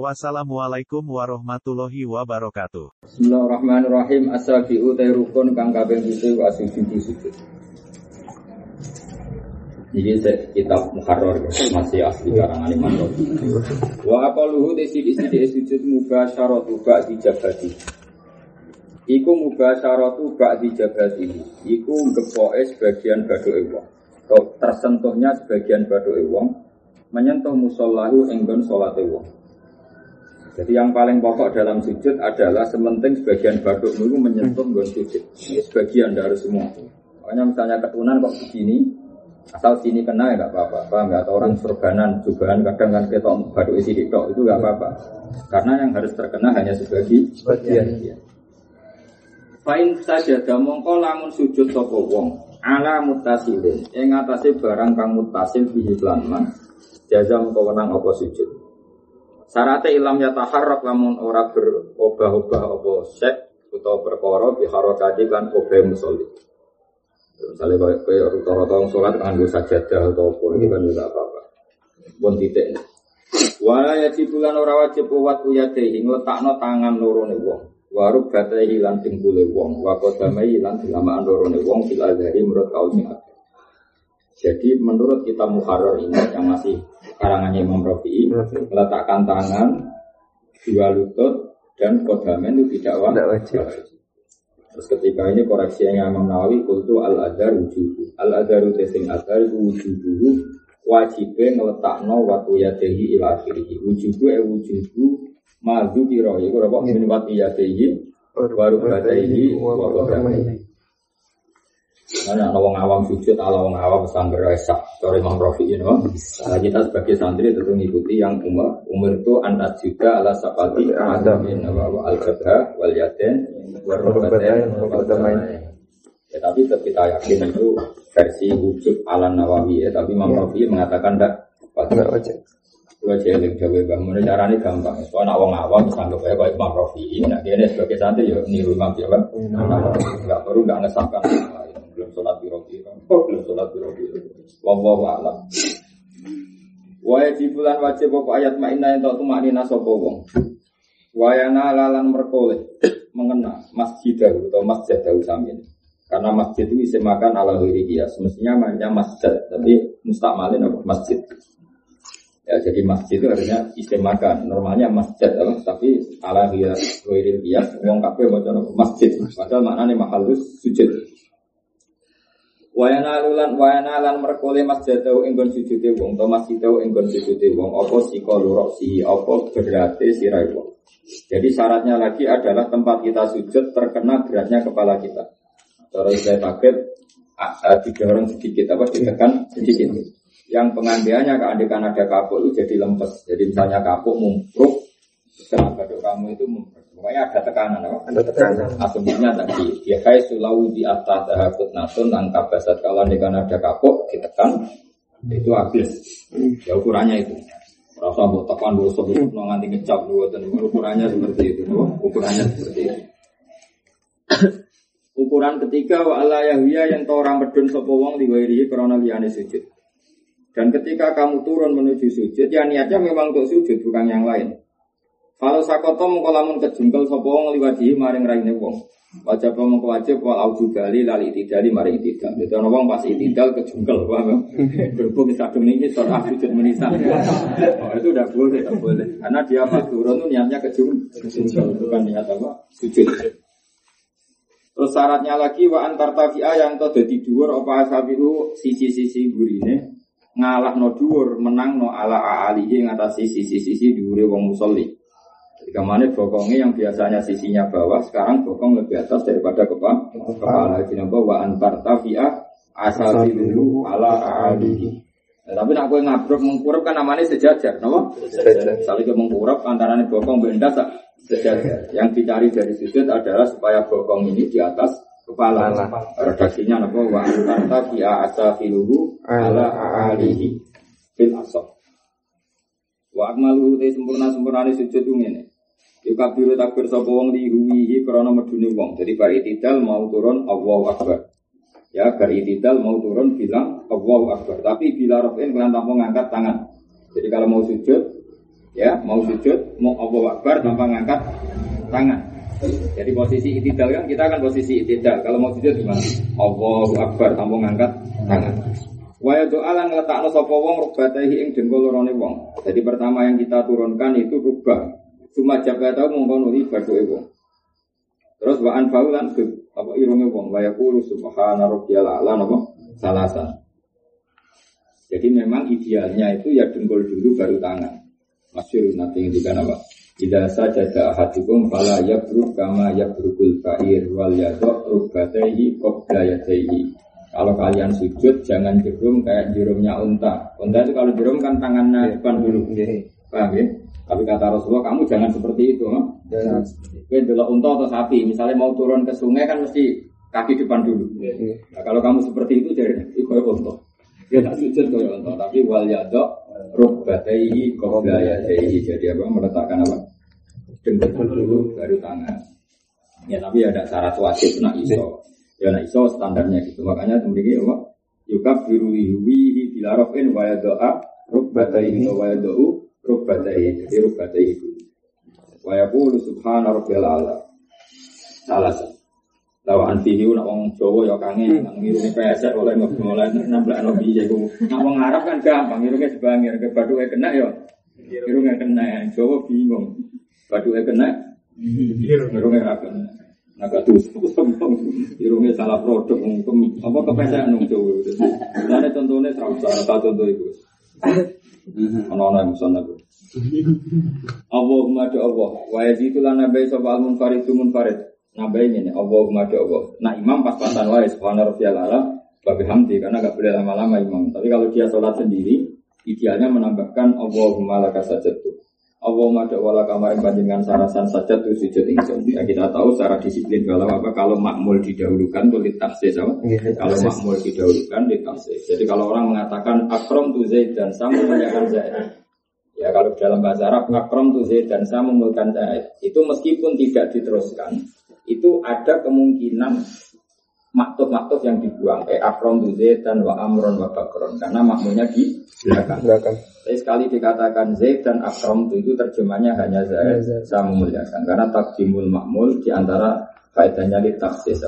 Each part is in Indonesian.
Wassalamualaikum warahmatullahi wabarakatuh. Bismillahirrahmanirrahim. Asabi'u te rukun kang kaping pitu wa sujudu sujud. Ini kitab Muharrar masih asli karangan Imam Rabi. Wa aqaluhu te sidi-sidi sujud mubasyaratu ba'di jabati. Iku mubasyaratu ba'di jabati. Iku gepoke sebagian badoke wong. Tersentuhnya sebagian badoke wong menyentuh musallahu enggon salate wong. Jadi yang paling pokok dalam sujud adalah sementing sebagian baduk itu menyentuh gon sujud. Sebagian dari semua. Makanya misalnya ketunan kok begini, asal sini kena ya nggak apa-apa. Paham nggak? Atau orang surganan, jubahan kadang kan kita baduk isi diktok itu nggak apa-apa. Karena yang harus terkena hanya sebagi sebagian. Fa'in saja mongko lamun sujud sopo wong ala mutasilin yang atasnya barang kang mutasil bihi man jaza mongko wenang apa sujud Sarate ilam ya taharrak lamun ora berobah-obah apa sek utawa perkara bi harakati kan obah musolli. Misalnya kayak kayak rata-rata sholat nganggo sajadah atau apa ini kan juga apa-apa. Pun titik. Wala ya bulan ora wajib kuat uyadehi ngletakno tangan loro ne wong. Waruk batai hilang tinggule wong, wakodamai hilang dilamaan loro ne wong bil dari menurut kau Jadi menurut kita Muharrar ini yang masih karangannya Imam Rafi'i meletakkan tangan dua lutut dan kodamen itu tidak wajib. Terus ketika ini koreksi yang Imam Nawawi kultu al adar wujubu. Al adar tesing adar wujubu wajibnya ngeletakno waktu yadehi ila akhirih wujubu e wujubu madu kiro itu apa? Min wati yadehi baru badehi wa kodamen Karena ada orang awam sujud, ala orang awam sangger esak. Sorry Imam Rafi ini, nah, kita sebagai santri tentu mengikuti yang umur. Umur itu anda juga ala sapati ada min al jabha wal yaden warrobaten Ya tapi kita yakin itu versi wujud ala nawawi ya. Tapi Imam Rafi mengatakan tidak wajib. Kalau jeling jawa bangun caranya gampang. Soalnya awang awam sanggup ya kayak Imam Rafi. Nah dia sebagai santri ya niru Imam Jawa. Enggak perlu enggak ngesahkan sholat biro biro. Wallahu a'lam. Wajib bulan wajib apa ayat ma'ina yang tak tumaknina sopo wong. Wayana lalan merkoleh mengena masjid atau masjid dahu samin. Karena masjid itu bisa makan ala dia. Semestinya namanya masjid, tapi mustakmalin apa masjid. Ya, jadi masjid itu harusnya makan. Normalnya masjid, tapi ala dia dia. Wong kafe mau masjid. Padahal maknanya mahalus sujud. Wayana lulan wayana lan merkole masjidau enggon sujude wong to masjidau enggon sujude wong apa sika lurok si apa berate sirai wong. Jadi syaratnya lagi adalah tempat kita sujud terkena beratnya kepala kita. Cara saya pakai didorong sedikit apa ditekan sedikit. Yang pengambilannya keandikan ada kapuk itu jadi lempes. Jadi misalnya kapuk mumpruk, setelah kamu itu. Pokoknya ada tekanan apa? Ada tekanan. Asumsinya tadi, ya kai sulau di atas tahakut nasun angka basat kalau di ada kapok ditekan itu habis. Ya ukurannya itu. Rasa buat tekan dua sebut nganti ngecap dua dan ukurannya seperti itu. Ukurannya seperti itu. Ukuran ketiga wa ala yahwiya yang tahu orang berdun sopo wong diwairi karena liyane sujud. Dan ketika kamu turun menuju sujud, ya niatnya memang untuk sujud bukan yang lain. Kalau sakoto mengko lamun kejungkel sapa wong liwadi maring raine wong. Wajib mengko wajib wal auju gali lali tidali maring tidak. Dadi ana wong pas itidal kejungkel paham. Berhubung kadung niki surah sujud menisa. Oh, itu udah boleh, udah boleh. Karena dia pas turun itu niatnya kejungkel, bukan niat apa? Sujud. Terus syaratnya lagi wa antar tafi'a yang to dadi dhuwur apa asabihu sisi-sisi gurine ngalah no dhuwur menang no ala alihi ngatasi sisi-sisi dhuwure wong musolli. Ke mana bokongnya yang biasanya sisinya bawah, sekarang bokong lebih atas daripada kepala. Kepala apa? Wa antar tafiah asal dulu ala alihi. Nah, tapi nak kue ngabrok mengkurap kan namanya sejajar, nama? Sejajar. Saling ke mengkurap antara bokong benda sejajar. Yang dicari dari sujud adalah supaya bokong ini di atas pala. Redaksinya apa? Wa anta fi asafiluhu ala alihi fil asaf. Wa akmalu te sempurna sempurnane sujud ngene. Yuk kabiru takbir sapa wong dihuwihi krana medune wong. Jadi bar itidal mau turun Allahu akbar. Ya bar itidal mau turun bilang Allahu akbar. Tapi bila rafin kalian tanpa ngangkat tangan. Jadi kalau mau sujud ya mau sujud mau Allahu akbar tanpa ngangkat tangan. Jadi posisi itidal kan kita akan posisi itidal. Kalau mau sujud gimana? Allahu akbar tanpa ngangkat tangan. Waya doa lan ngletakno sapa wong rubatahi ing dengkul lorone wong. Jadi pertama yang kita turunkan itu rubah. Cuma jaga tahu mongko nuli baduke wong. Terus wa anfa'u lan apa irunge wong waya yaqulu subhana rabbiyal a'la napa salasan. Jadi memang idealnya itu ya dengkul dulu baru tangan. Masyur nanti juga apa? Tidak saja ahadikum fala yabruk kama yabrukul fa'ir wal yadok rubatehi qabla yadaihi. Kalau kalian sujud jangan jerum kayak jerumnya unta. Unta itu kalau jerum kan tangannya depan dulu. Paham ya? Tapi kata Rasulullah kamu jangan seperti itu. Jangan seperti itu. unta atau sapi, misalnya mau turun ke sungai kan mesti kaki depan dulu. Nah, kalau kamu seperti itu jadi itu kayak unta. Dia tak sujud kayak unta, tapi wal yadok rukbataihi qabla yadaihi. Jadi apa? Meletakkan apa? Depan dulu baru tangan. Ya tapi ada syarat wajib nak iso. Ya nak iso standarnya gitu. Makanya kemudian apa? Yukab biru wihi bila rofin wa yadoa rukbatai wa yadou rukbatai. Jadi rukbatai itu. Wa yaqulu subhana rabbil ala. Salah. Lawa antihi nak wong Jawa ya kangen nang ngirungi pesek oleh mulai nambah nabi ya ku. Nak wong Arab kan gampang ngirungi sebangir ke baduke kena ya. Ngirungi kena Jawa bingung. Baduke kena. Ngirungi ra kena. Agak tuh sombong, irungnya salah produk, apa kepesek nung jauh. Ada contohnya terus salah contoh itu. Ono-ono yang sana itu. Allahumma do Allah, wa yazidu lana bai sapa al munfarid munfarid. Nabai ini Allahumma do Allah. Nah imam pas-pasan wae subhana rabbiyal ala babi hamdi karena gak boleh lama-lama imam. Tapi kalau dia sholat sendiri, idealnya menambahkan Allahumma laka sajadtu. Allah ada wala kamarin panjenengan sarasan saja tuh sujud ingsun. Ya kita tahu secara disiplin kalau apa kalau makmul didahulukan tuh ditafsir sama. Kalau makmul didahulukan ditafsir. Jadi kalau orang mengatakan akrom tuh zaid dan sama memuliakan zaid. Ya kalau dalam bahasa Arab akrom tuh zaid dan sama memuliakan zaid. Itu meskipun tidak diteruskan, itu ada kemungkinan maktub-maktub yang dibuang kayak akrom tuh zaid dan wa amron wa bakron karena makmulnya di belakang. belakang. Tapi sekali dikatakan Zaid dan Akram itu terjemahnya hanya Zaid, saya memuliakan. Karena takdimul makmul di antara faedahnya di taksis.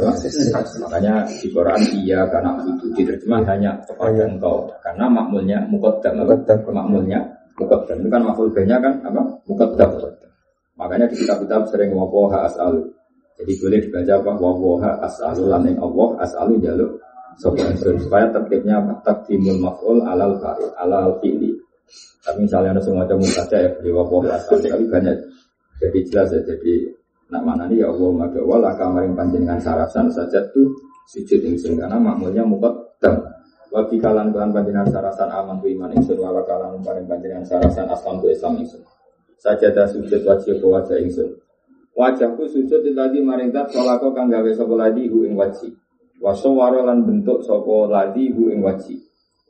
Makanya di Quran iya karena itu diterjemah hanya kepada engkau. Karena makmulnya mukaddam. Makmulnya mukaddam. Itu kan makmul banyak kan apa? Mukaddam. Makanya di kitab-kitab sering wawoha as'alu. Jadi boleh dibaca apa? Wawoha as'alu laning Allah as'alu jaluk supaya tertibnya takdimul maf'ul alal fa'il alal fi'li tapi misalnya ada semua ada saja ya beli wapoh tapi banyak. Jadi jelas ya. Jadi nak mana nih ya Allah maka wala kamarin panjenengan sarasan saja tuh sujud ingsun karena makmulnya dam. Wabi kalan kalan panjenengan sarasan aman tu iman ingsun wala kalan paring panjenengan sarasan aslam tu Islam ingsun. Saja dah sujud wajib wajah ingsun. Wajahku sujud tadi maring tat solako kang gawe sapa ladi hu ing wajib. Wasowaro lan bentuk sapa ladi hu ing wajib.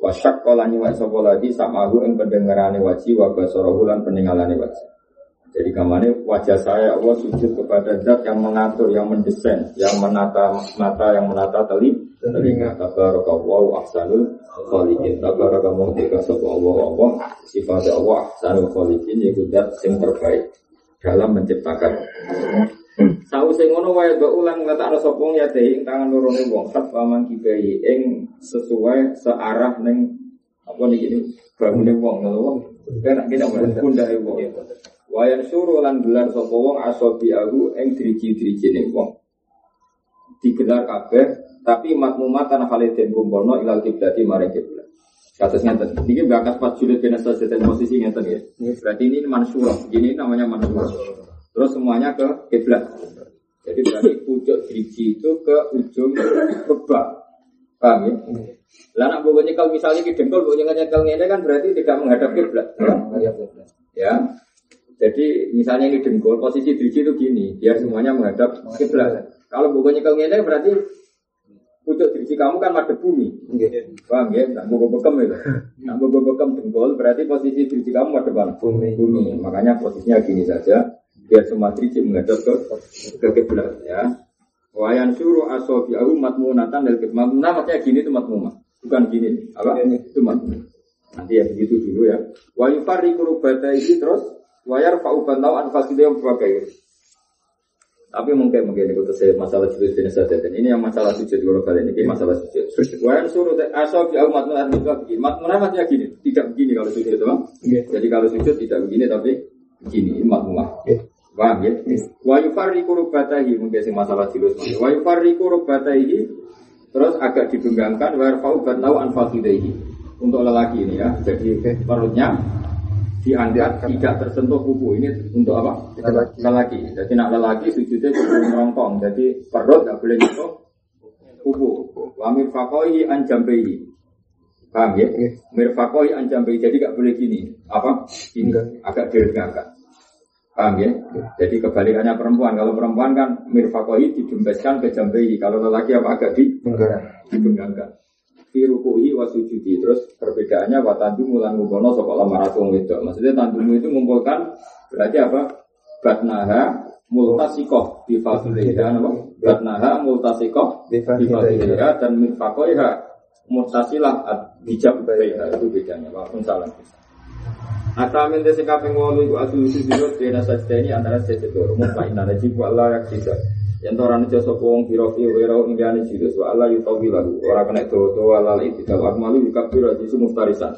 Wasyak kola nyuwak sopo lagi samahu yang pendengarane wajib wa lan peninggalane wajib. Jadi kamane wajah saya Allah sujud kepada zat yang mengatur, yang mendesain, yang menata mata, yang menata teli, telinga. Tabarakallahu ahsanul khaliqin. Tabarakamu tika sapa Allah Allah. Sifat Allah ahsanul khaliqin yaitu zat yang terbaik dalam menciptakan. Sause ngono wae do ulang ngatakno sapa ya ing tangan lorone wong sak paman kibai ing sesuai searah ning apa niki bangune wong ngono wong. Kan kita pundak wong wayan suruh lan gelar sapa wong asobi aku ing driji-drijine wong. Digelar kabeh tapi makmumatan haliden kumpulno ilal kiblati maring kiblat Kasus ngeten. Ini berangkat pas julid bin posisi ngeten ya. Berarti ini mansurah. Ini namanya mansurah. Terus semuanya ke kiblat. Jadi berarti pucuk driji itu ke ujung kebak. Paham ya? Lah nak bawa nyekel misalnya di dengkul, bawa nyekel ini kan berarti tidak menghadap kiblat. Ya. Jadi misalnya ini dengkul, posisi driji itu gini, biar semuanya menghadap kiblat. Kalau bawa nyekel ini berarti driji kamu kan madep bumi. Paham ya? Nak bobo bekem itu. Nak bobo bekem dengkul berarti posisi driji kamu madep mana? Bumi. Bumi. Makanya posisinya gini saja. Biar semua driji menghadap ke ke kiblat ya. Wayan suruh asofi aku matmunatan dari kiblat. Matmunah maksudnya gini itu matmunah. Bukan gini. Apa? Itu matmunah. Nanti ya begitu dulu ya. Wa yufari kurubata ini terus wayar fa'uban tau anfasidnya yang berbagai. Tapi mungkin mungkin itu saya masalah sujud bin saja dan ini yang masalah sujud kalau kalian ini masalah sujud. Wayan suruh asal di umat nulat juga begini. Matmunah maksudnya gini, tidak begini kalau sujud itu. Jadi kalau sujud tidak begini tapi begini matmunah. Paham ya? Wa yufarriqu rubbatahi mungkin sing masalah dilus. Wa yufarriqu rubbatahi terus agak dibenggangkan wa yarfa'u batau an fakhidaihi. Untuk lelaki ini ya. Jadi perutnya diangkat tidak tersentuh kuku. Ini untuk apa? Lelaki. Lelaki. Jadi nak lelaki sujudnya kudu merongkong. Jadi perut nggak boleh nyentuh kuku. Wa mirfaqaihi an jambihi. Paham ya? Iya. Mirfaqaihi an jambihi. Jadi nggak boleh gini. Apa? Ini agak diregangkan. Paham ya? Jadi kebalikannya perempuan. Kalau perempuan kan mirfaqaihi didembeskan ke jambihi. Kalau lelaki apa agak di dibenggangkan. Fi rukuhi wa sujudi. Terus perbedaannya wa tandumu lan ngumpulno sapa lamar wong wedok. Maksudnya tandumu itu mengumpulkan berarti apa? Batnaha multasikoh bi fadliha apa? Batnaha multasikoh Bi bi fadliha. fadliha dan min faqaiha mutasilah bijab baiha itu bedanya. Waalaikum salam. Atamin desi kaping wolu iku asu sujud bena sajda antara sajda loro mutmainna najib wa Allah yak sisa. Yang orang itu sopo wong biro fi wero indiane jilus wa Allah yutawi lahu ora kena do do walal itu kalau akmalu yukabir jisu mustarisan.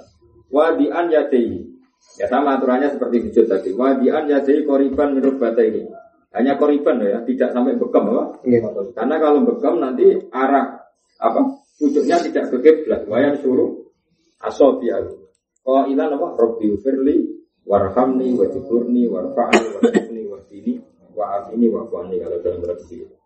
Wa di an yadei. Ya sama aturannya seperti sujud tadi. Wa di an yadei koriban minut bata ini. Hanya koriban ya, tidak sampai bekam apa? Iya. Karena kalau bekam nanti arah apa? Pucuknya tidak ke kiblat. Wayan suruh asobiahu. Qailan apa? Rabbi firli warhamni wajiburni warfa'ni warhamni wahdini wa'afini wa'afani kalau dalam redaksi itu.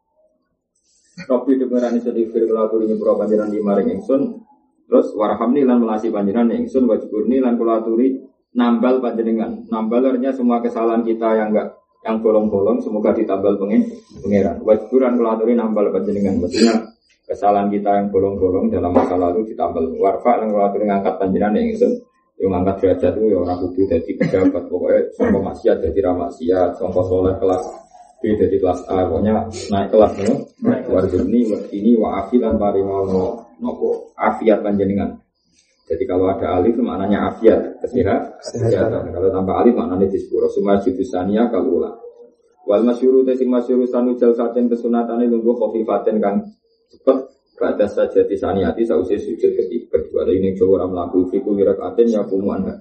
Rabbi dengeran isun ikhfir aturi nyepuro panjenengan di maring ingsun terus warhamni lan melasi panjenengan ingsun wajiburni lan kula aturi nambal panjenengan. Nambal artinya semua kesalahan kita yang enggak yang bolong-bolong semoga ditambal pengen pangeran. Wajiburan kula aturi nambal panjenengan. Maksudnya kesalahan kita yang bolong-bolong dalam masa lalu ditambal warfa lan kula aturi ngangkat panjenengan ingsun yang ngangkat derajat itu ya orang kudu jadi pejabat pokoknya songko maksiat jadi ramaksiat songko soleh kelas B jadi kelas A pokoknya naik kelas no warjuni ini wa afilan paringono nopo afiat panjenengan. Jadi kalau ada alif maknanya afiat kesehat kesehatan kalau tanpa alif maknanya disepuro semua judusania kalau ulah wal masyuru tesing masyuru sanu jal saten kesunatane lungguh khofifaten kang cepet Bada saja tisaniati sausi sujud ketiga kedua Ada ini Jawa orang melaku Fiku wirakatin ya kumuanha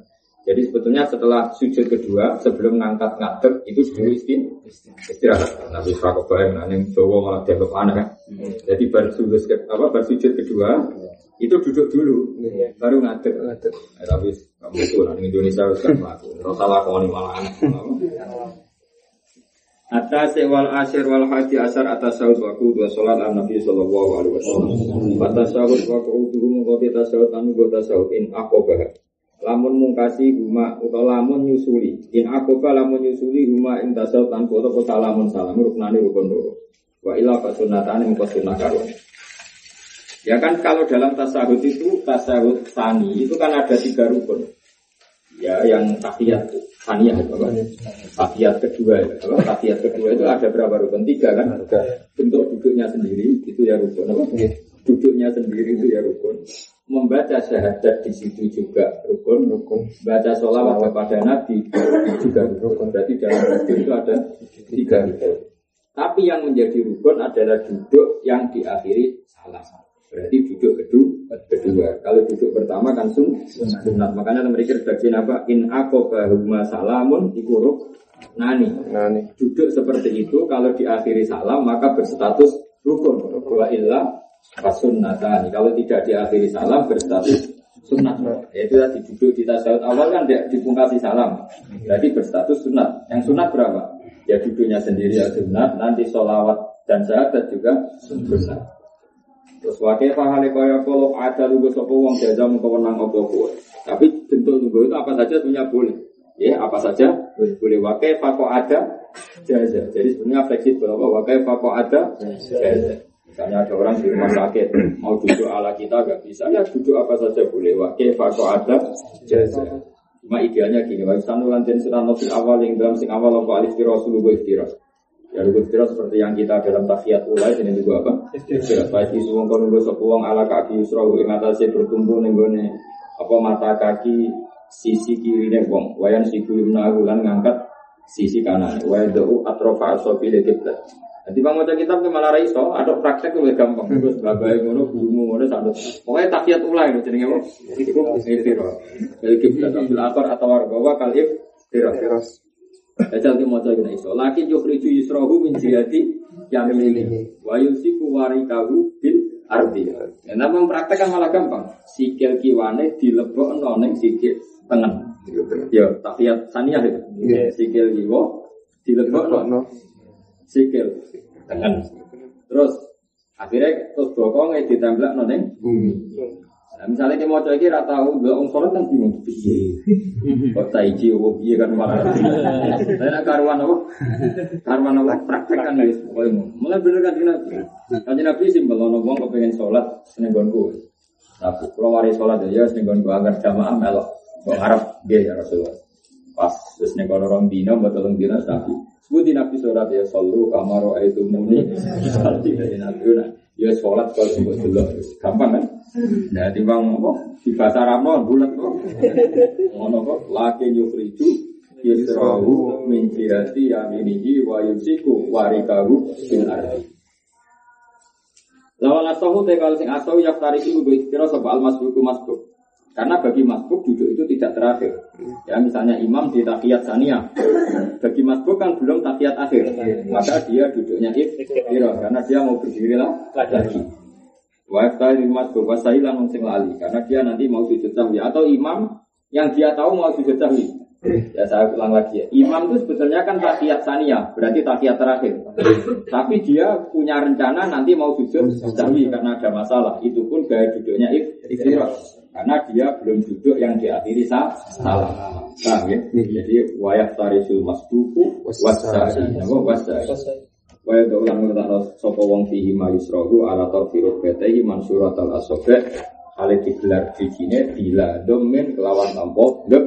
Jadi sebetulnya setelah sujud kedua Sebelum ngangkat ngadeg Itu dulu istin istirahat. Nabi Fakok bayang Nah yang Jawa malah dianggap aneh kan Jadi baru sujud, ke- apa, baru sujud kedua Itu duduk dulu Baru ngadeg. Ngadeg. Eh, Tapi kamu itu lah Di Indonesia harus kan melaku. Rasa lakoni malah aneh Atas wal asyir wal hadi asar atas sahut wa kudu sholat an nabi sallallahu alaihi wasallam. Atas sahut wa kudu mengkoti tasawut anu go tasawut in akobah. Lamun mungkasi huma utawa lamun nyusuli. In akobah lamun nyusuli huma in tasawut an koto kota lamun salam ruknani rukun loro. Wa ila fasunatane mengko sunah karun. Ya kan kalau dalam tasawut itu tasawut tani itu kan ada tiga rukun. Ya yang tahiyat saniyah itu apa? Tahiyat kedua, apa? tahiyat kedua itu ada berapa rukun? Tiga kan? Bentuk duduknya sendiri itu ya rukun. Apa? Iya. Duduknya sendiri itu ya rukun. Membaca syahadat di situ juga rukun. Rukun. Baca sholawat kepada Nabi juga rukun. Berarti dalam rukun itu ada tiga rukun. Tapi yang menjadi rukun adalah duduk yang diakhiri salam. Berarti duduk kedua, kedua. Kalau duduk pertama kan sun, sunat. Makanya mereka bagian apa? In akobahuma salamun ikuruk nani. Nih. Duduk seperti itu kalau diakhiri salam maka berstatus rukun. Wa illa fasunnatani. Kalau tidak diakhiri salam berstatus sunnah. Yaitu tadi duduk di tasawuf awal kan tidak dipungkasi salam. Jadi berstatus sunnah. Yang sunnah berapa? Ya duduknya sendiri ya sunnah. Nanti sholawat dan syahadat juga sunnah. Terus wakai pahale kaya kalau ada lugu sopo wong jaza mengkewenang opo kuwe. Tapi bentuk lugu itu apa saja sebenarnya boleh. Ya apa saja boleh. Wakai fako ada jaza. Jadi sebenarnya fleksibel apa wakai fako ada jaza. Misalnya ada orang di rumah sakit mau duduk ala kita gak bisa, ya duduk apa saja boleh. Wakil fakso ada jaza. Cuma idealnya gini, wa isanu lantin sirano awal yang dalam sing awal apa alif kira suluh iftira. Ya lu iftira seperti yang kita dalam tahiyat ulai ini juga apa? Iftira. Baik isu wong kono nggo wong ala kaki yusra ing atase bertumbuh ning gone apa mata kaki sisi kiri ning wong. Wayan siku limna lan ngangkat sisi kanan. Wa yadu atrofa asofi le kiblat. Jadi bang mau kitab ke malah raiso, ada praktek lebih gampang. Terus babai ngono, bungu ngono, satu. Pokoknya takiat ulai itu jadi apa? Itu iftira. Jadi kiblat ambil akar atau warga kalif iftira. Jajal ki maca kena iso. Laki yukhriju yusrahu min jihati yamini. Wa yusiku warikahu bil ardi. Ya napa praktek kan malah gampang. Sikil kiwane dilebokno ning sikil tengen. Ya, tahiyat saniyah itu. Sikil kiwa dilebokno sikil tengen. Terus akhirnya terus bokongnya ditembak noneng bumi. Nah, misalnya kita mau coba kira tahu gak om sholat kan bingung piye. Kok taiji opo piye kan malah. Tapi nak karuan apa? Karuan apa praktek kan guys. Pokoknya mulai bener kan nabi. Kan nabi simpel ono wong kepengen sholat seneng gonku. Tapi kalau waris sholat ya seneng gonku agar jamaah melok. Kok harap dia ya Rasulullah. Pas terus nih kalau orang dino betul dino nabi. Sebutin nabi sholat ya solu kamaro itu muni. Dari nabi Ya sholat kalau sebut dulu gampang kan? Nah timbang apa? Di bahasa Arab bulat kok. Ngono kok laki yukhriju yusrahu min jihati yaminihi wa yusiku warikahu bil ardi. Lawan asahu te kalau sing asahu yak tariki kudu istira sapa al masbuku masbuk. Karena bagi masbuk duduk itu tidak terakhir. Ya misalnya imam di tahiyat saniyah. Bagi masbuk kan belum tahiyat akhir. Maka dia duduknya iftira karena dia mau berdiri lah lagi. Wa yaftari masbuk wa sing lali karena dia nanti mau sujud sahwi atau imam yang dia tahu mau sujud sahwi. Ya saya ulang lagi ya. Imam itu sebetulnya kan tahiyat saniyah, berarti tahiyat terakhir. Tapi dia punya rencana nanti mau sujud sahwi karena ada masalah. Itu pun gaya duduknya iftira karena dia belum duduk yang diakhiri sah salah. Paham ya? Jadi wayak tarisul masbuku wasai. Nama wasai. Waya do ulang ngertakno sapa wong fihi ma yusrahu ala tarfiru betehi mansurat al asobe hale digelar bijine bila domen kelawan tampo dek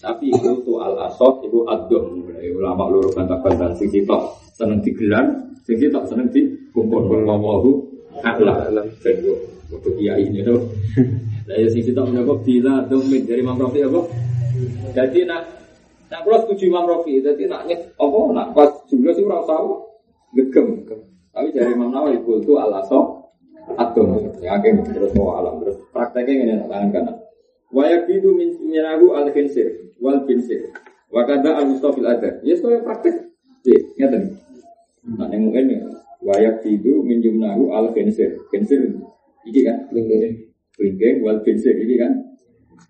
tapi itu tu al asok itu adom ulama loro bantah-bantah sing sitok seneng digelar sing sitok seneng dikumpul. Wallahu a'lam. Sing untuk kiai ini tuh Lah ya sing sitok menapa bila domin dari Imam Rafi apa? Jadi nak nak kula setuju Imam Rafi, jadi nak nyet apa nak pas jumlah sih ora tahu gegem. Tapi dari Imam Nawawi itu alaso atom. Ya akhirnya terus mau alam terus prakteknya ini nak tangan kanan. Wayak min minahu al khinsir wal khinsir. Wakada al mustafil ada. Ya sekolah praktek. Ya, ngerti. Nah, yang mungkin wayak bidu min jumnahu al khinsir. Khinsir iki kan? Linggeng wal khinsir ini kan.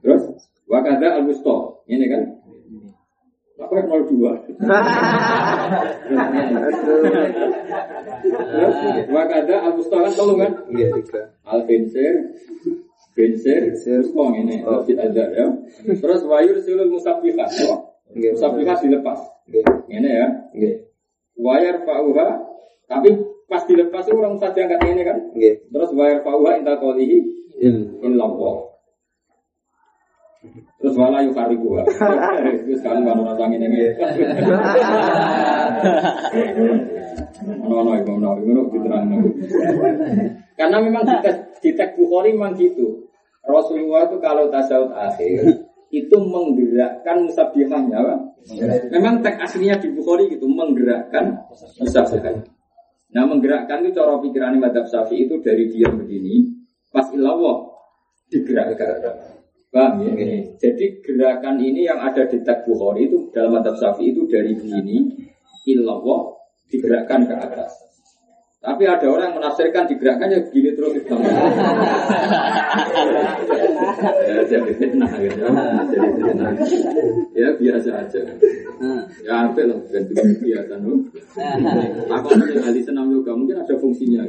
Terus wakada al musto. Ini kan. Apa yang 02? Terus wakada al musto kan tolong kan? Iya, tiga. Al Binsir, oh ini, Fit Azhar ya. Terus wayur silul musabbihat. Nggih. Musabbihat dilepas. Nggih. Ini ya. Nggih. Wayar fa'uha, tapi pas dilepas itu orang saja angkat ini kan. Nggih. Terus wayar fa'uha inta qolihi Il. Illallah. Terus wala yukaribuha. Terus kan mana orang ini. Ono-ono ibu ono ibu diterang. Karena memang di tes Bukhari memang gitu. Rasulullah itu kalau tasawuf akhir itu menggerakkan musabihahnya. Pak. Memang teks aslinya di Bukhari gitu menggerakkan musabihahnya. Nah menggerakkan itu cara pikiran Madhab Syafi'i itu dari dia begini, pas ilawah digerakkan. Paham ya? Jadi gerakan ini yang ada di teks Bukhari itu dalam Madhab Syafi'i itu dari begini, ilawah digerakkan ke atas. Tapi ada orang yang menafsirkan digerakkan ya begini terus ya, jadi fitnah gitu. Jadi fitnah. Ya biasa aja. Ya apa lah ganti biasa nu. Aku ada ahli senam yoga mungkin ada fungsinya.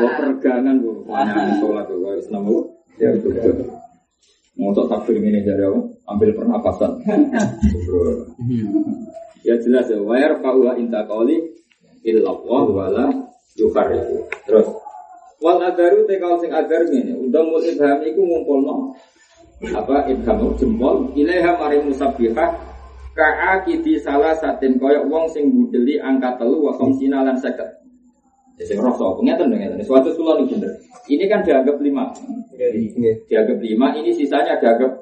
Bawa peregangan bu, mana sholat tuh kalau senam yoga. Ya betul. Untuk takbir ini jadi apa? Ambil pernapasan. ya jelas ya. Wayar faula inta kauli illallah wala Yukar itu. Terus wal adaru te kalau sing adar ngene, udah mul ibham iku ngumpulno apa ibham jempol ilaiha mari musabbihah ka'akidi salah satin koyok wong sing budeli angka telu wa khamsina lan seket. Ya sing rasa ngeten ngeten. Suatu kula ini bener. Ini kan dianggap lima. Dianggap lima, ini sisanya dianggap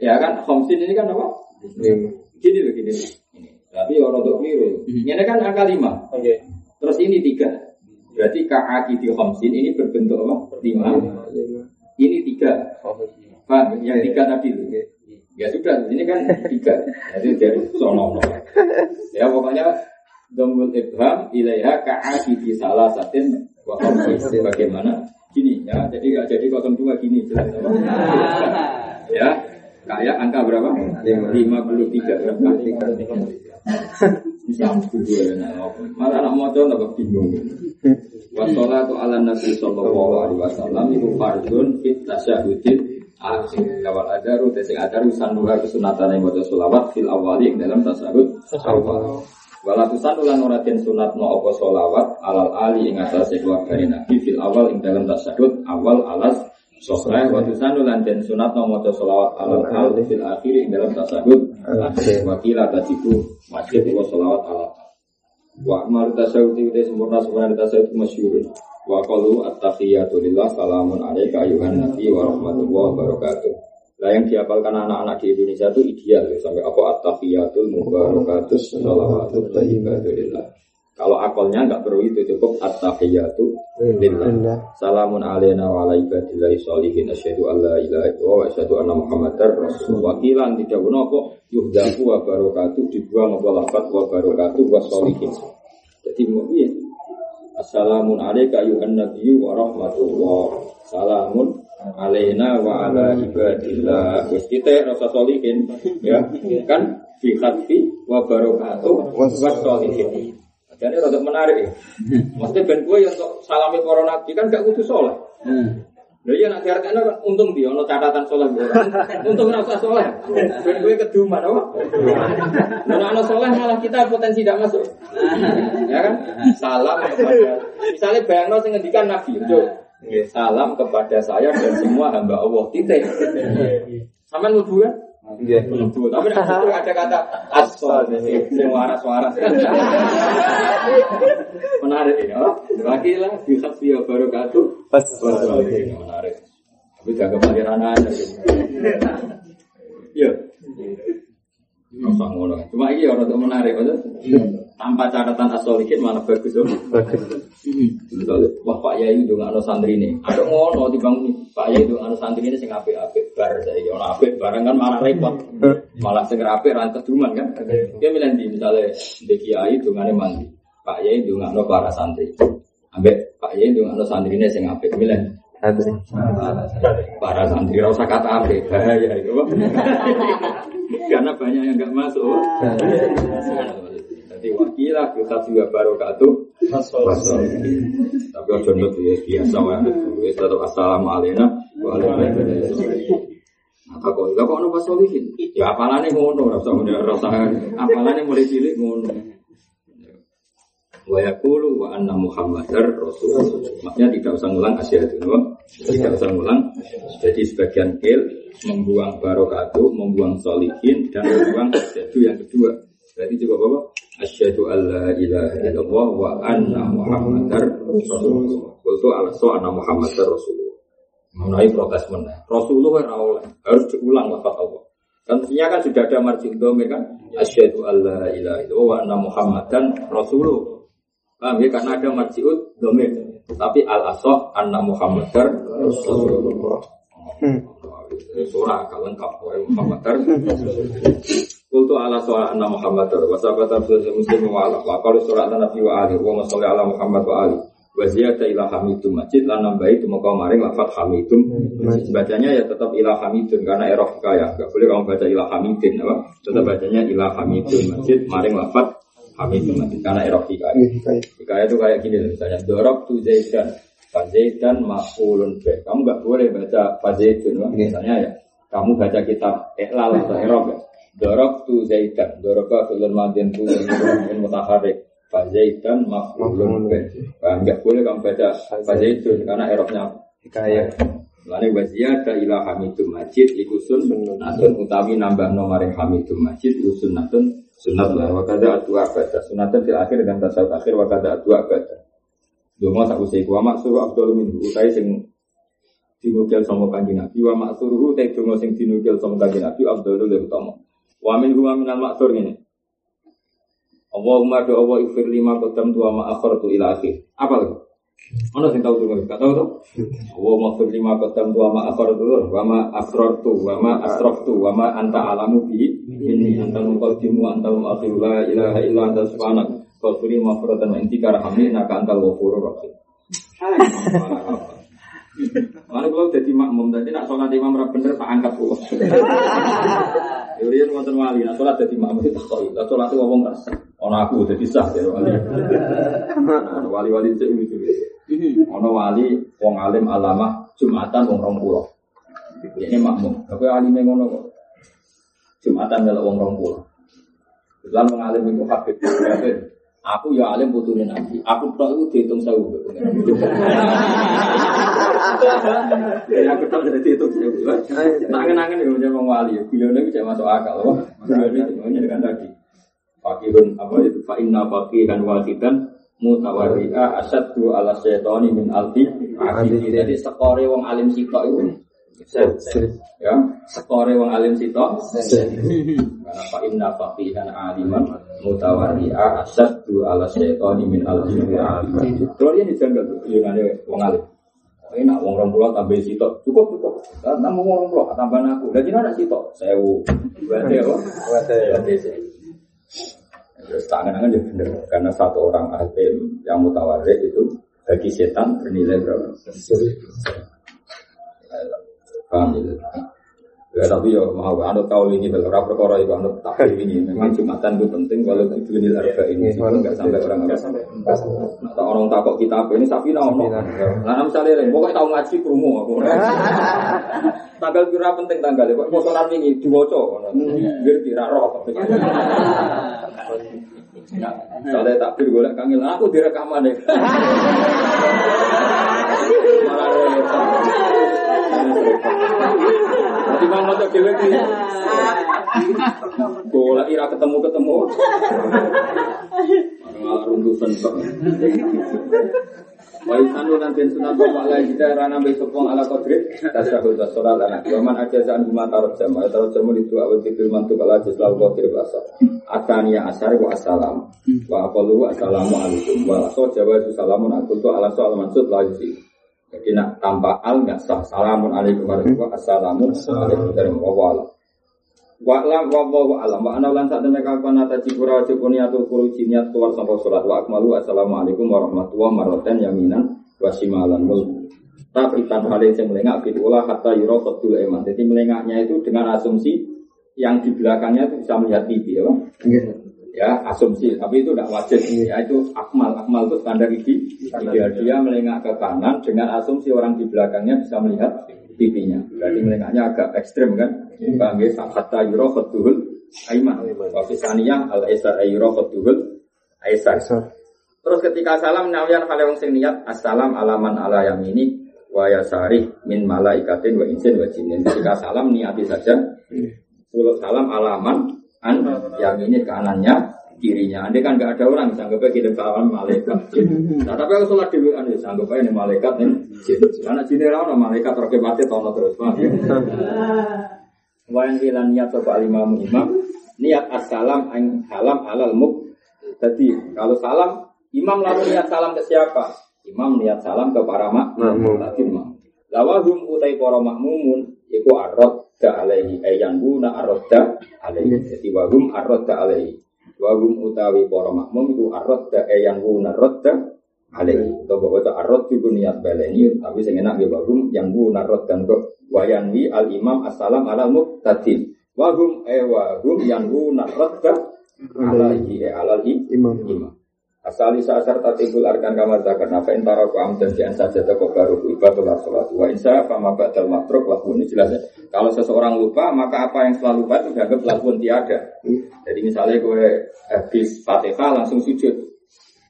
ya kan khamsin ini kan apa? Gini loh gini. Ini. Tapi orang untuk keliru. Ini kan angka lima. Terus ini tiga. Berarti ka'akidi khamsin ini berbentuk apa? Lima. Ini tiga. Paham? Yang tiga tadi loh. Ya sudah, ini kan tiga. Jadi dari sono. Ya pokoknya Domul ibham ilaiha ka'akidi salah satin wa Bagaimana? Gini ya, jadi nggak jadi kosong dua gini jelas apa? ya, kayak angka berapa? Lima puluh tiga berapa? Bisa dua ya, malah anak motor nggak bingung. Wassalatu ala nabi sallallahu alaihi wasallam itu fardun fit tasyahudin akhir kawal adaru tesing adaru sanduha kesunatan yang baca solawat fil awali yang dalam tasawuf awal Walatusan ulan ora den sunat no apa solawat alal ali ing atase keluarga Nabi fil awal ing dalam tasyahud awal alas Sosrah watusan ulan den sunat no maca solawat alal al fil akhir dalam tasyahud wakila tajibu masjid wa solawat alal Wa amal tasyahud itu sempurna sempurna tasyahud masyhur. Wa qalu at-tahiyatu lillah salamun alaika ayuhan nabi wa rahmatullahi wa barakatuh. Nah yang dihafalkan anak-anak di Indonesia itu ideal ya. sampai apa? At-tahiyatul mubarakatus shalawatut tayyibatulillah. Kalau akalnya nggak perlu itu cukup at-tahiyatu lillah. Salamun alaina wa ala ibadillahi sholihin asyhadu alla ilaha illallah wa asyhadu anna muhammadar rasulullah. Wakilan tidak benar kok yuhdaku wa barakatuh dibuang apa lafat wa barakatuh wa sholihin. Jadi mau iya. Assalamun alaika ayuhan nabiyyu wa rahmatullah. Salamun alaina wa ala ibadillah wis kita rasa solihin ya kan fi khatfi wa barakatuh wa solihin jadi rada menarik ya maksudnya ben gue yang untuk salami para nabi kan gak kudu soleh Lha iya nak diartekno kan untung dia ono catatan soleh Untung ora usah soleh. Ben kowe keduman apa? Nek ana soleh malah kita potensi tidak masuk. Ya kan? Salam kepada misalnya bayangno sing ngendikan Nabi, Salam kepada saya dan semua hamba Allah. Titik. Sama nubu kan? Iya. Tapi ada kata asal yang waras-waras. Menarik ini. Oh, Wakilah bisa via barokatuh. Pas. Menarik. Tapi jaga pangeran aja. Ya. Masa ngono. Cuma ini orang tuh menarik, betul? Tanpa catatan asolikin mana bagus tuh. Wah Pak Yai itu nggak santri ini. Ada ngono di bang Pak Yai itu nggak santri ini sing apik apik bar saya. Ono apik barang kan malah repot. Malah sing apik rantas duman kan. Dia bilang di misalnya di Kiai itu nggak mandi. Pak Yai itu nggak para santri. Ambek Pak Yai itu nggak santri ini sing apik. Bilang Para santri rasa kata apa bahaya itu Karena banyak yang nggak masuk. Jadi wakilah kita juga barokatuh. Tapi ojo nut ya biasa wae. Wis tetep assalamualaikum. Warahmatullahi Nah, kok enggak kok ono pas solihin? Ya apalane ngono, rasa rasa apalane mulai cilik ngono. Wa yaqulu wa anna muhammadar rasul maksudnya tidak usah ngulang asyhadu tidak usah ngulang. Jadi sebagian kil membuang barokatuh membuang solihin dan membuang asyhadu yang kedua. Berarti coba apa asyhadu alla ilaha illallah wa anna muhammadar rasulullah itu ala anna muhammadar rasulullah mengenai protes mana rasulullah harus diulang lafaz Allah Tentunya kan sudah ada marjin domir kan Asyhadu alla ilaha illallah wa anna muhammadan rasulullah Paham ya? Karena ada marjiut domir. Tapi al asoh anna Muhammadar Rasulullah. Hmm. Surah kalau lengkap Muhammadar. Kultu ala soal anna Muhammadar. Wasabat abdul muslim wa ala. Wa kalau surah nabi wa ali. Wa masalli ala Muhammad wa ali. Wa ziyada ila hamidum masjid lan nambahi maka maring lafat hamidum bacanya ya tetap ila hamidun karena erof kaya Gak boleh kamu baca ila hamidin apa tetap bacanya ila hamidum masjid maring lafat Hamid mati karena erok hikayah. Iya, hikayah itu kayak gini misalnya dorok tu zaidan, fazaidan mafulun be. Kamu nggak boleh baca fazaidun misalnya ya. Kamu baca kitab Iqlal atau Erok ya. Dorok tu zaidan, dorok filun madin tu mutaharik. Fazaidan maf'ulun Paham nggak boleh kamu baca Fazaidun karena eroknya Hikayah. Lalu wazia ada ilah hamidum majid iku sunnatun utawi nambah nomor hamidum majid iku sunnatun sunat lah wakada adu abada. Sunatun fil akhir dengan tasawuf akhir wakada adu abada. Dungo sak usai wa maksuru abdul min utai sing dinukil sama kanjeng Nabi wa maksuruhu te dungo sing dinukil sama kanjeng Nabi abdul lebih utama wa min huwa minal maksur ini Allahumma do Allah ifir lima kodam tua ma akhir tu ila akhir apa lagi? Mana sing tahu dungo? Gak tahu tuh? Allahumma ifir lima kodam tua ma akhir tu wa ma asrar tu wa ma asraf tu wa ma anta alamu bi ini anta muqaddimu anta muakhiru la ilaha illa anta subhanak Kafiri mafratan wa intika rahamni naka antal ghafurur rahim. Mana kalau jadi makmum, tadi nak sholat imam rap bener tak angkat pulau. Yurian wonten wali, nak sholat jadi makmum tak koi. Nak sholat itu ngomong rasa. Ono aku jadi sah jadi wali. Ono Wali-wali itu ini juga. Ono wali, wong alim alamah jumatan wong rong pulau. Ini makmum. Tapi alimnya ngono kok. Jumatan kalau wong rong pulau. Islam mengalim itu habib. Aku ya alim butuhin nabi. Aku tok itu dihitung sewu. Aku tok jadi dihitung sewu. Tangan-tangan ya punya wong wali. Masuk akal. Beliau ini semuanya dengan tadi. Fakihun apa itu? Fa inna fakihan wahidan mutawarri'a asyaddu ala syaitani min alfi abidi. Jadi sekore wong alim sitok itu ya sekore wong alim sitok karena fa inna faqihan aliman mutawarri'a asyaddu ala syaitani min al-jinni Kalau ini janggal tuh, yunane wong alim. Ini nak wong rompulo tambah sitok, cukup cukup. Tambah wong rompulo, tambah aku. Dan ini ada sitok, sewu. Berarti apa? Berarti sewu. Terus tangan-tangan ya bener, karena satu orang alim yang mutawarrik itu bagi setan bernilai berapa? Paham ya? Ya tapi ya mau anut kau ini beberapa perkara itu anut takhir ini. Memang jumatan itu penting kalau itu ini arba ini nggak sampai orang nggak sampai atau orang takut kita apa ini sapi nah ono. Nah misalnya lain pokoknya tahu ngaji kerumu aku. Tanggal kira penting tanggal ya kok posonan ini diwoco biar kira roh Soalnya takbir liat kangen, aku direkaman deh. Malah repot. Nanti mau motor. Bola ira ketemu ketemu. Malah runtusan. Wa isanu lan den sunat wa ala kita rana besok wong ala kodrit tasahud sholat lana. Waman aja zan bima tarot jama tarot jama itu awal tikil mantuk ala jislau kodrit basa. Atania asar wa assalam. Wa aqalu assalamu alaikum. Wa so jawa salamun aku tu ala soal maksud la. Jadi nak tanpa al nggak sah. Salamun alaikum warahmatullahi Assalamu alaikum warahmatullahi Wa wa alam. Wa ana lan sak temne kapan ata cipura cipuni atul kulu niat keluar sampai salat. Wa akmalu. Assalamualaikum warahmatullahi wabarakatuh. Yaminan wa shimalan mul tapi tanpa hal yang melengak fitulah hatta yuro ketul eman jadi melengaknya itu dengan asumsi yang di belakangnya itu bisa melihat TV ya ya asumsi. Tapi itu tidak wajib. Ya itu akmal. Akmal itu standar ide dia dia melengak ke kanan dengan asumsi orang di belakangnya bisa melihat TV-nya berarti melengaknya agak ekstrim kan? Bangga hatta yuro ketul aiman. Wafisaniyah al esar yuro ketul aisar terus ketika salam nawian kalau yang sing niat assalam alaman ala yamini wa yasari min malaikatin wa insin wa jinin. Ketika salam niati saja. Pulau salam alaman an yang ini kanannya kirinya. Anda kan nggak ada orang sanggupnya kirim salam malaikat. Nah, tapi kalau sholat dewi anda sanggupnya ini malaikat nih. Karena sini orang malaikat terkebati tono terus. Wayan ilan niat coba imam imam niat assalam ang halam halal muk. Jadi kalau salam imam lalu niat salam ke siapa? Imam niat salam ke para makmum. Tadi imam. Lawahum utai para makmumun iku arad da alaihi ayan guna arada alaihi jadi wahum arada alaihi wahum utawi para makmum iku arada ayan guna arada alaihi. Atau bahwa itu arad juga niat baleni tapi sing enak ya wahum yang guna dan kok wayanwi al imam assalam ala muqtadin wahum e wahum yang guna arada alaihi alaihi imam. imam Asali sasar tatibul arkan kamar zakar nafa intara ku amdan jian saja toko baru ibadah sholat wa insya apa maka dal matruk lakukan ini jelas ya. Kalau seseorang lupa maka apa yang setelah lupa itu dianggap lakukan tiada. Jadi misalnya gue habis fatihah langsung sujud.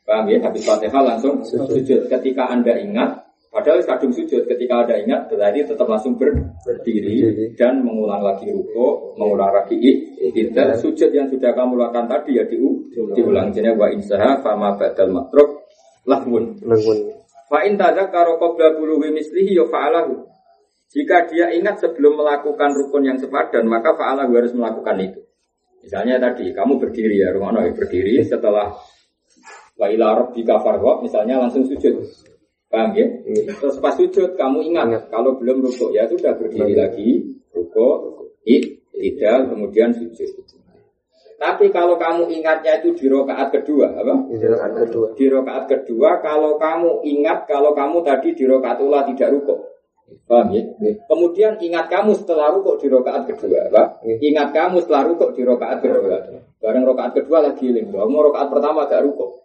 Paham ya? Habis Fatihah langsung sujud. Ketika Anda ingat, padahal kadung sujud. Ketika Anda ingat, berarti tetap langsung ber- berdiri dan mengulang lagi ruko, mengulang lagi tidak sujud yang sudah kamu lakukan tadi ya diu, diulang. Jadi wa insaha fama badal matruk lahmun. Langun. Fa in tadzakara qabla buluhi mislihi ya fa'alahu. Jika dia ingat sebelum melakukan rukun yang sepadan, maka fa'alahu harus melakukan itu. Misalnya tadi, kamu berdiri ya, rumah ya, berdiri setelah wa ila rabbika misalnya langsung sujud. Paham ya? Terus pas sujud, kamu ingat, kalau belum rukuk ya sudah berdiri lagi, rukuk, tidak, kemudian sujud. Tapi kalau kamu ingatnya itu di rokaat kedua, apa? Ini rakaat kedua. di rokaat kedua kalau kamu ingat kalau kamu tadi di rokaat ula tidak rukuk. Paham ya? Kemudian ingat kamu setelah rukuk di rokaat kedua Pak. ingat kamu setelah rukuk di rokaat kedua. Bareng rokaat kedua lagi ling kamu rokaat pertama gak rukuk?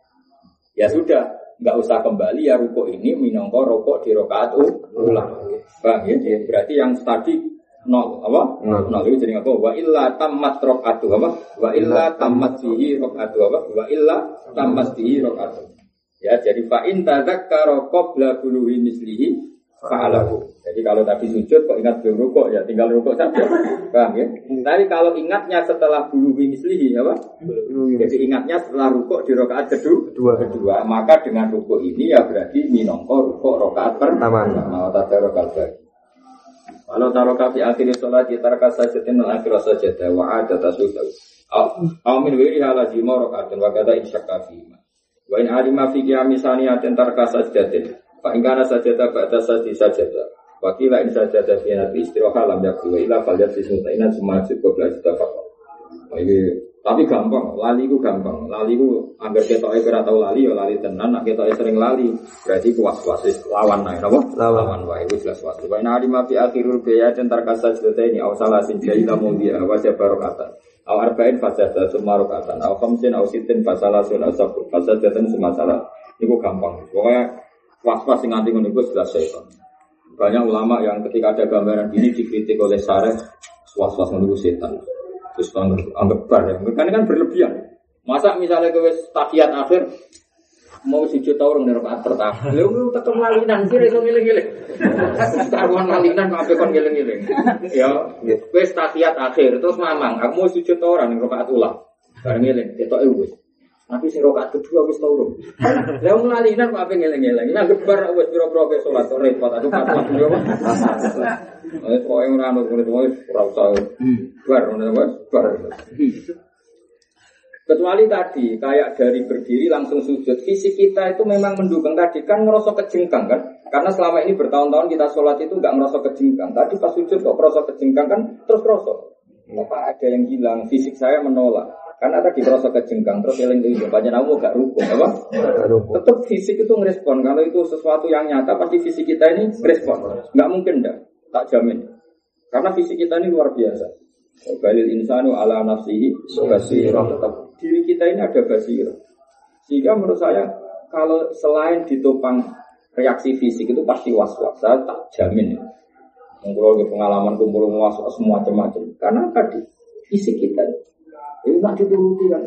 Ya sudah nggak usah kembali ya rukuk ini minongko rukuk di rokaat ulang. Paham ya? Berarti yang tadi nol apa? Nol. nol. Itu jadi apa? Wa illa tamat rokaatu apa? Wa illa tamat bihi rokaatu apa? Wa illa tamat bihi rokaatu ya jadi fa in tadzakkara qabla buluhi mislihi fa'alahu. Jadi kalau tadi sujud kok ingat belum rukuk? Ya tinggal rukuk saja. Paham ya? Tapi kalau ingatnya setelah buluhi mislihi apa? Jadi ingatnya setelah rukuk di rokaat kedua? Kedua. kedua. Maka dengan rukuk ini ya berarti minongko rukuk rokaat pertama. Mau tata rokaat lagi. Walau taroka fi akhir sholat taraka sajatin dan akhir sajadah. Wa ada tasudah. Aw min wiri halazima rakaatun wa kata insyakka fi Wa in alima fi qiyami saniyatin taraka sajatin. Fa in kana sajadah ba'da sajdi sajadah. Wa qila in sajadah fi nabi istiraha lam yakul wa ila falyat sismutainan semua cukup belajar tapak. Ini tapi gampang, lali ku gampang. Lali ku agar kita ora tau lali ya lali tenan, nek kita sering lali berarti ku was-was lawan nae napa? Lawan. wae wis jelas was. Wa inna lima fi akhirul biya dan tarkasa ini aw salah sin jaila mudia wa barokatan. Aw arba'in fasada summa rokatan. Aw khamsin aw sitin fasalah sun asabur fasadatan summa salah. Iku gampang. Pokoknya was-was nganti ngono iku jelas syaitan. Banyak ulama yang ketika ada gambaran ini dikritik oleh Sareh, was-was iku setan. Terus anggap, anggap bar. Kan kan berlebihan. Masa misalnya ke tahiyat akhir mau sujud tau orang dari rakaat pertama. Lalu lu tetep lalinan sih iso ngiling-ngiling. Karuan lalinan kok kon ngiling-ngiling. Ya, wis tahiyat akhir terus mamang, aku mau sujud tau orang dari rakaat ulang. Bareng ngiling, ketoke wis. Tapi sing rakaat kedua wis tau urung. Lah wong lalinan kok ape ngiling-ngiling. Nah gebar wis pira-pira ke salat repot aku fatwa. Eh kok ora ono kuwi ora usah. Bar ngono wis bar. Kecuali tadi, kayak dari berdiri langsung sujud, fisik kita itu memang mendukung tadi kan merasa kejengkang kan? Karena selama ini bertahun-tahun kita sholat itu nggak merasa kejengkang. Tadi pas sujud kok merasa kejengkang kan terus merasa. Apa ada yang hilang? Fisik saya menolak. Karena tadi merasa kejengkang terus eling eling banyak kamu gak rukun apa? Tetap fisik itu ngerespon. Kalau itu sesuatu yang nyata pasti fisik kita ini ngerespon. Nggak mungkin dah, tak jamin. Karena fisik kita ini luar biasa. Balil insanu ala nafsihi basirah. Tetap diri kita ini ada basirah. Sehingga menurut saya kalau selain ditopang reaksi fisik itu pasti was-was. Saya tak jamin. Kumpul pengalaman kumpul was-was semua macam-macam. Karena tadi fisik kita itu tak dituruti kan.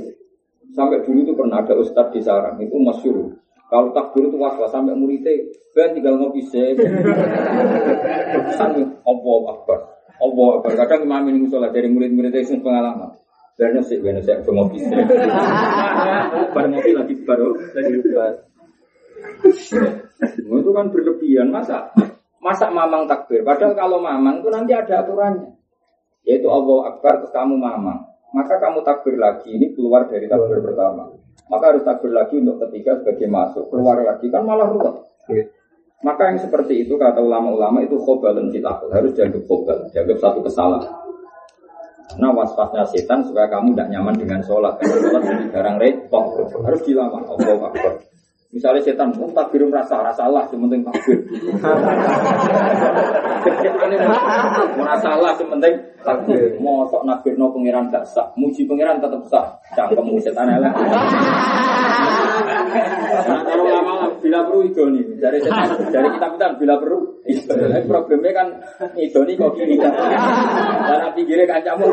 Sampai dulu itu pernah ada ustadz di sarang itu masyur. Kalau takbir itu was-was sampai muridnya, ben tinggal ngopi sih. Sampai Allah akbar. Allah akbar. Kadang imam ini musola dari murid-murid itu pengalaman. Benar sih, benar sih, aku ngopi sih. Bareng ngopi lagi baru lagi bar. Itu kan berlebihan masa masa mamang takbir. Padahal kalau mamang itu nanti ada aturannya. Yaitu Allah akbar terus kamu mamang. Maka kamu takbir lagi ini keluar dari takbir pertama. Maka harus takbir lagi untuk ketiga sebagai masuk. Keluar lagi kan malah ruwet. Maka yang seperti itu kata ulama-ulama itu khobalun fitakul harus dianggap khobal, dianggap satu kesalahan. Nah waswasnya setan supaya kamu tidak nyaman dengan sholat Karena sholat jadi barang repot Harus dilawan Allah Akbar Misalnya setan, oh takbir merasa rasa lah, sementing takbir. merasa lah, sementing takbir. Mosok nakbir no pangeran gak sah, muji pangeran tetap sah. Cangkem setan elek. Nah, kalau lama bila perlu idoni, dari setan, dari kitab kitab bila perlu. Problemnya kan idoni kok kiri. Karena pinggirnya kancamu.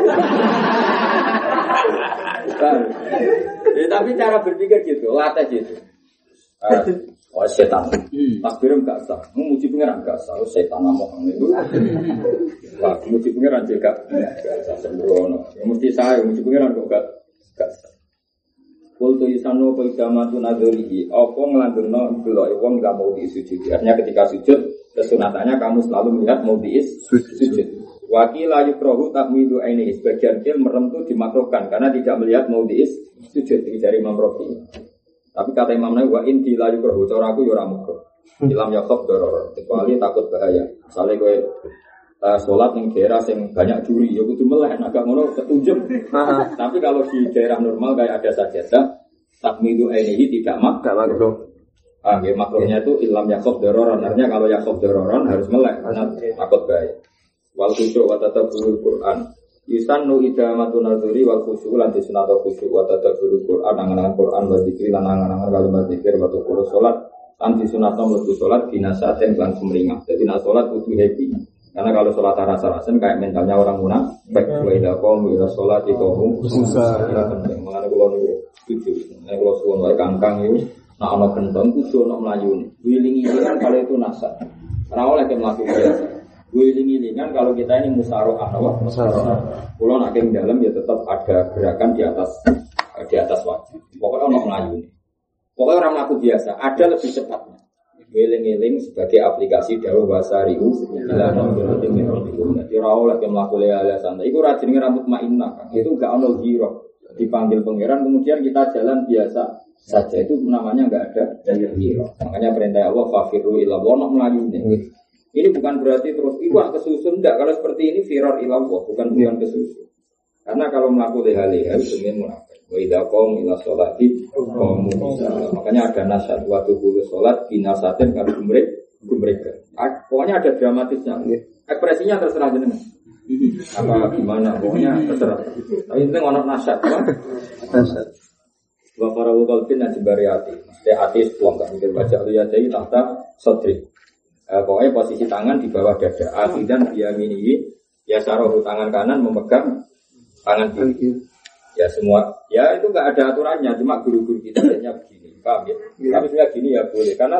Ya, tapi cara berpikir gitu, latih gitu. Oh setan, takbir enggak sah, memuji pangeran enggak sah, oh, setan ngomong itu. Wah, memuji pangeran juga enggak sah sembrono. Ya, mesti saya memuji pangeran kok enggak enggak sah. Kultu isanu apa idamatu nadhurihi Apa ngelanturno geloke wong gak mau disujudi Artinya ketika sujud Kesunatannya kamu selalu melihat mau diis sujud. Wakila yukrohu takmidu ini Sebagian kil merem itu dimakruhkan Karena tidak melihat mau diis sujud. Ini dari Imam Tapi kata Imam Nawawi Wa inti la yukrohu Cara aku yura makruh Ilam yakob doror Kecuali takut bahaya. Misalnya gue uh, sholat yang daerah yang banyak juri ya kudu meleh agak ngono ketunjem tapi kalau di daerah normal kayak ada sajadah takmidu ini tidak mak Gak makruh. ah ya, makruhnya itu ilam yakob dororon artinya kalau yakob dororon harus melek karena takut bahaya. Wal khusyuk wa tadabburul Quran Yusannu idamatu naduri wal khusyuk lan disunatu khusyuk wa tadabburul Quran angan-angan Quran wa zikri lan angan-angan kalimat zikir wa tukuru sholat lan disunatu mlebu sholat binasaten lan sumringah. Jadi nak sholat kudu happy. Karena kalau sholat rasa-rasen kayak mentalnya orang munafik. Wa idza qamu ila sholati qamu kusala penting. Mengenai kula niku setuju. Nek kula suwun wae kangkang iku nak ana gendong kudu ana mlayune wilingi kan kalau itu nasab. Ora oleh ke mlaku biasa wiling-wilingan kalau kita ini musaroah apa? Musaroah kalau nak yang dalam ya tetap ada gerakan di atas di atas wajib pokoknya orang melayu pokoknya orang melaku biasa. Ada lebih cepatnya. Wiling-wiling sebagai aplikasi dawa bahasa riu Bila nongkrong Jadi orang oleh yang melakukan lea santai Itu rajin rambut ma'inah Itu gak ono hero Dipanggil pangeran Kemudian kita jalan biasa saja. Itu namanya gak ada hero Makanya perintah Allah Fafiru ila wono melayu nih ini bukan berarti terus iwak kesusun enggak. Kalau seperti ini firar ilallah bukan bukan kesusun. Karena kalau melakukan leha-leha itu ingin munafik. Wa idza qom ila sholati qamu Makanya ada nasihat waktu bulu sholat binasatin kan gumrek gumreka. Pokoknya ada dramatisnya. Ekspresinya terserah jenengan. Apa gimana? Pokoknya terserah. Tapi penting ono nasihat. apa? Wa para qalbin najbari ati. Mesti ati sepuang gak mikir baca liya jadi tahta sodri. Eh, pokoknya posisi tangan di bawah dada. Akidan biyaminihi. Ya sarohu tangan kanan memegang tangan kiri. Ya semua, ya itu nggak ada aturannya, cuma guru-guru kita hanya begini, paham ya? Tapi sebenarnya gini ya boleh, karena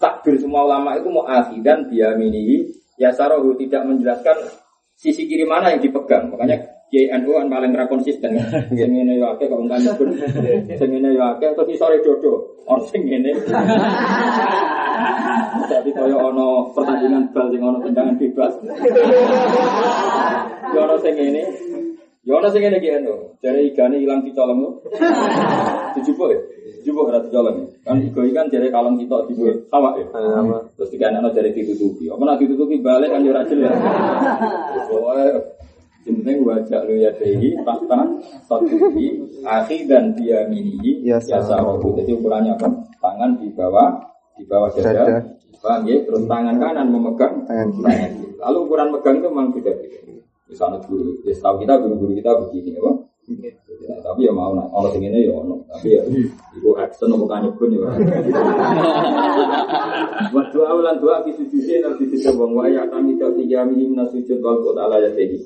takbir semua ulama itu mau akidan biyaminihi. Ya sarohu tidak menjelaskan sisi kiri mana yang dipegang, makanya JNU kan paling ra konsisten. Sing ngene yo akeh kok kan pun. Sing ngene yo akeh terus isore dodo. Ono sing ngene. Jadi kaya ono pertandingan bal sing ono tendangan bebas. Yo ono sing ngene. Yo ono sing ngene ki eno. Jare igane ilang dicolong lho. Dijupuk ya. Dijupuk ora dicolong. Kan igo ikan jare kalong kita dibuat sawak ya. Terus dikanakno jare ditutupi. Apa nek ditutupi balik kan yo ora jelas. Pokoke penting wajah lu ya dehi tahta satuhi akhi dan dia mini Ya, ya sarobu. Jadi ukurannya apa? Tangan di bawah di bawah dada. Paham ya? Terus tangan kanan memegang Tangan kiri. Lalu ukuran megang itu memang beda beda. Misalnya guru, ya setahu kita guru-guru kita begini, apa? Ya, tapi ya mau nak orang sing ini ya ono, tapi ya ibu action bukan nyebut ya. Wa doa ulan doa fi sujudin dan fi sujud wa ya kami tak tiga minim sujud wal qut ala yadihi.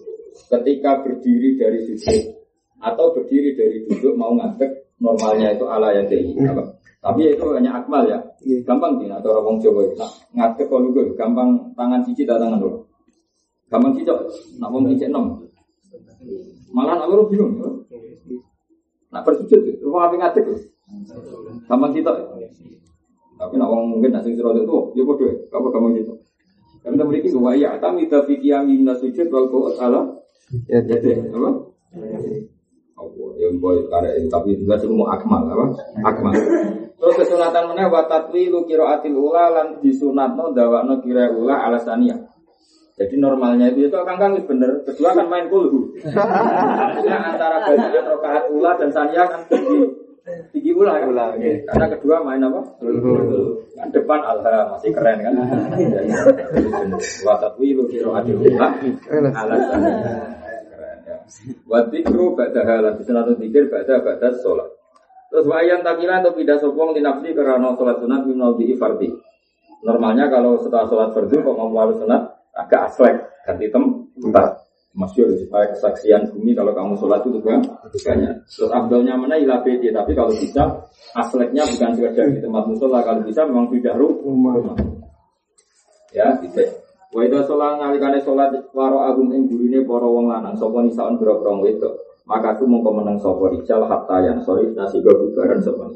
Ketika berdiri dari sujud atau berdiri dari duduk mau ngadeg normalnya itu ala yadihi. Apa? Tapi itu hanya akmal ya. Gampang tidak atau orang Jawa itu. Nah, ngadeg kalau gue gampang tangan cici dan tangan dulu. Gampang cici, nak mau cici enam. Malah aku bingung. ya. Nak bersujud, rumah api ngadeg. ya. Gampang cici. Tapi nak orang mungkin nak sing itu, ya bodoh. Apa gampang cici? Karena memiliki dua ya, kami tapi kiamin sujud wal qawat ala Ya, jadi apa? Allah, ya boy itu tapi juga semua akmal apa? Akmal. Terus kesunatan mana wa tatwilu qiraatil ula lan disunatno dawakno kira ula alasannya. Jadi normalnya itu itu kang kang bener. Kedua kan main kulhu. Artinya antara bacaan rokaat ula dan sania kan tinggi tinggi ula kan. Ula, oke. Karena kedua main apa? Kan depan alha masih keren kan. Jadi, Wa tatwilu qiraatil ula alasannya. Keren ya. Wa dzikru ba'da halan disunatno dzikir ba'da ba'da sholat. Terus wayan takila atau pindah sopong di nafsi karena sholat sunat minal di fardi. Normalnya kalau setelah sholat fardu kok mau lalu sunat agak aslek ganti tem- tempat. Masyur supaya kesaksian bumi kalau kamu sholat itu juga banyak. Terus abdulnya mana ilah bedi, tapi kalau bisa asleknya bukan sekedar di tempat musola, kalau bisa memang tidak rumah. Ya, gitu. Wa itu sholat ngalikane sholat waro agung ing gurine para wong lanang sapa nisaun boro-boro wedok. Maka aku mongko menang sapa rijal hatta yang sorry nasi bubaran sapa.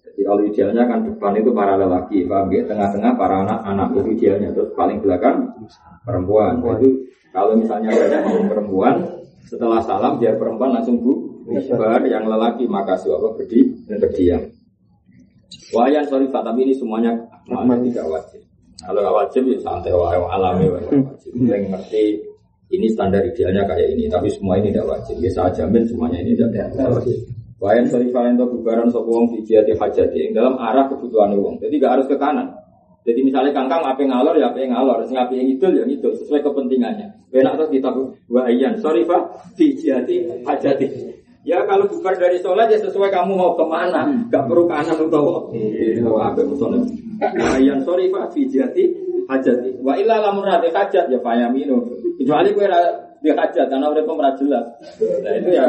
Jadi kalau idealnya kan depan itu para lelaki, paham ya? Tengah-tengah para anak-anak itu idealnya, terus paling belakang perempuan. Itu kalau misalnya ada perempuan, setelah salam biar perempuan langsung bu, bubar yang lelaki maka siapa berdi berdiam. Wayan sorry tapi ini semuanya tidak wajib. Kalau nggak wajib ya santai wae alami wajib. Yang ngerti ini standar idealnya kayak ini, tapi semua ini tidak wajib. Ya saya jamin semuanya ini tidak wajib. Wayan sorry itu bubaran sopong di jati hajati dalam arah kebutuhan uang. Jadi nggak harus ke kanan. Jadi misalnya kangkang apa ngalor ya apa ngalor, sing apa ngidul ya ngidul sesuai kepentingannya. Benak tuh kita sorry pak, dijati hajati. Ya kalau bubar dari sholat ya sesuai kamu mau ke mana, gak perlu kanan atau itu apa. Wayan, sorry pak, dijati hajati. Wa illa lamun hajat ya payaminu. Kecuali gue dia hajat karena udah pemerah jelas. Nah itu ya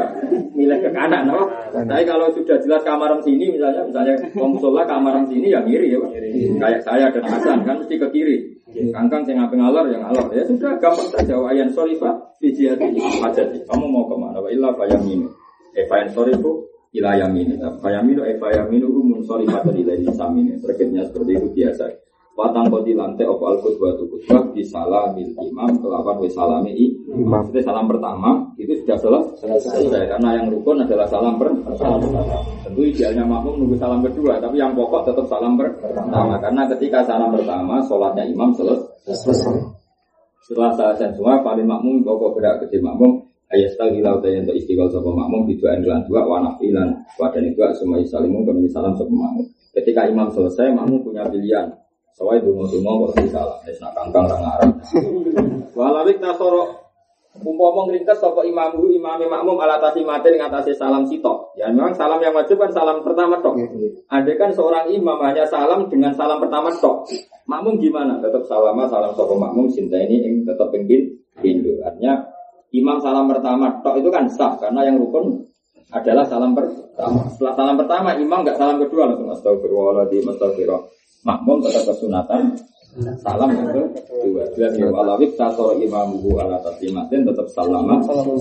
milih ke kanan, no? Tapi kalau sudah jelas kamar sini misalnya, misalnya musola kamar sini ya ngiri ya, Pak. Kayak saya dan Hasan kan mesti ke kiri. Kangkang saya ngapain ngalor yang ngalor ya sudah gampang saja. Wayan sorry pak, fijiyati hajat. Kamu mau ke mana? Wa illa fayaminu. Eh fayan sorry bu, ila yaminu. Fayaminu eh fayaminu umun sorry pada nilai samini. Terkitnya seperti itu biasa. Watang kodi lantai opo al khutbah tu di salamil imam kelapan we salami imam. Maksudnya salam pertama itu sudah selesai. selesai. Karena yang rukun adalah salam pertama. Tentu idealnya makmum nunggu salam kedua, tapi yang pokok tetap salam pertama. Karena ketika salam pertama, sholatnya imam selesai. Setelah selesai semua, paling makmum pokok gerak ke makmum ayat sekali lau tanya untuk istiqol sama makmum di dua lan dua wanafilan wadan itu semua salimu kemudian salam sama makmum. Ketika imam selesai, makmum punya pilihan Soalnya dungo-dungo kok bisa salah, ya nak kangkang orang Arab. Walawik nasoro Umpama ngringkes sapa imam guru imam makmum ala tasi mati dengan atasi salam sitok. Ya memang salam yang wajib kan salam pertama tok. Iya, iya. Ada kan seorang imam hanya salam dengan salam pertama tok. Makmum gimana? Tetap salama salam sapa makmum cinta ini yang tetap pengen Hindu. Artinya imam salam pertama tok itu kan sah karena yang rukun adalah salam pertama. Setelah salam pertama imam nggak salam kedua langsung astagfirullahaladzim astagfirullah makmum tetap kesunatan. Salam itu dua dan ya walawik tasor imamuhu ala taslimatin tetap salama salam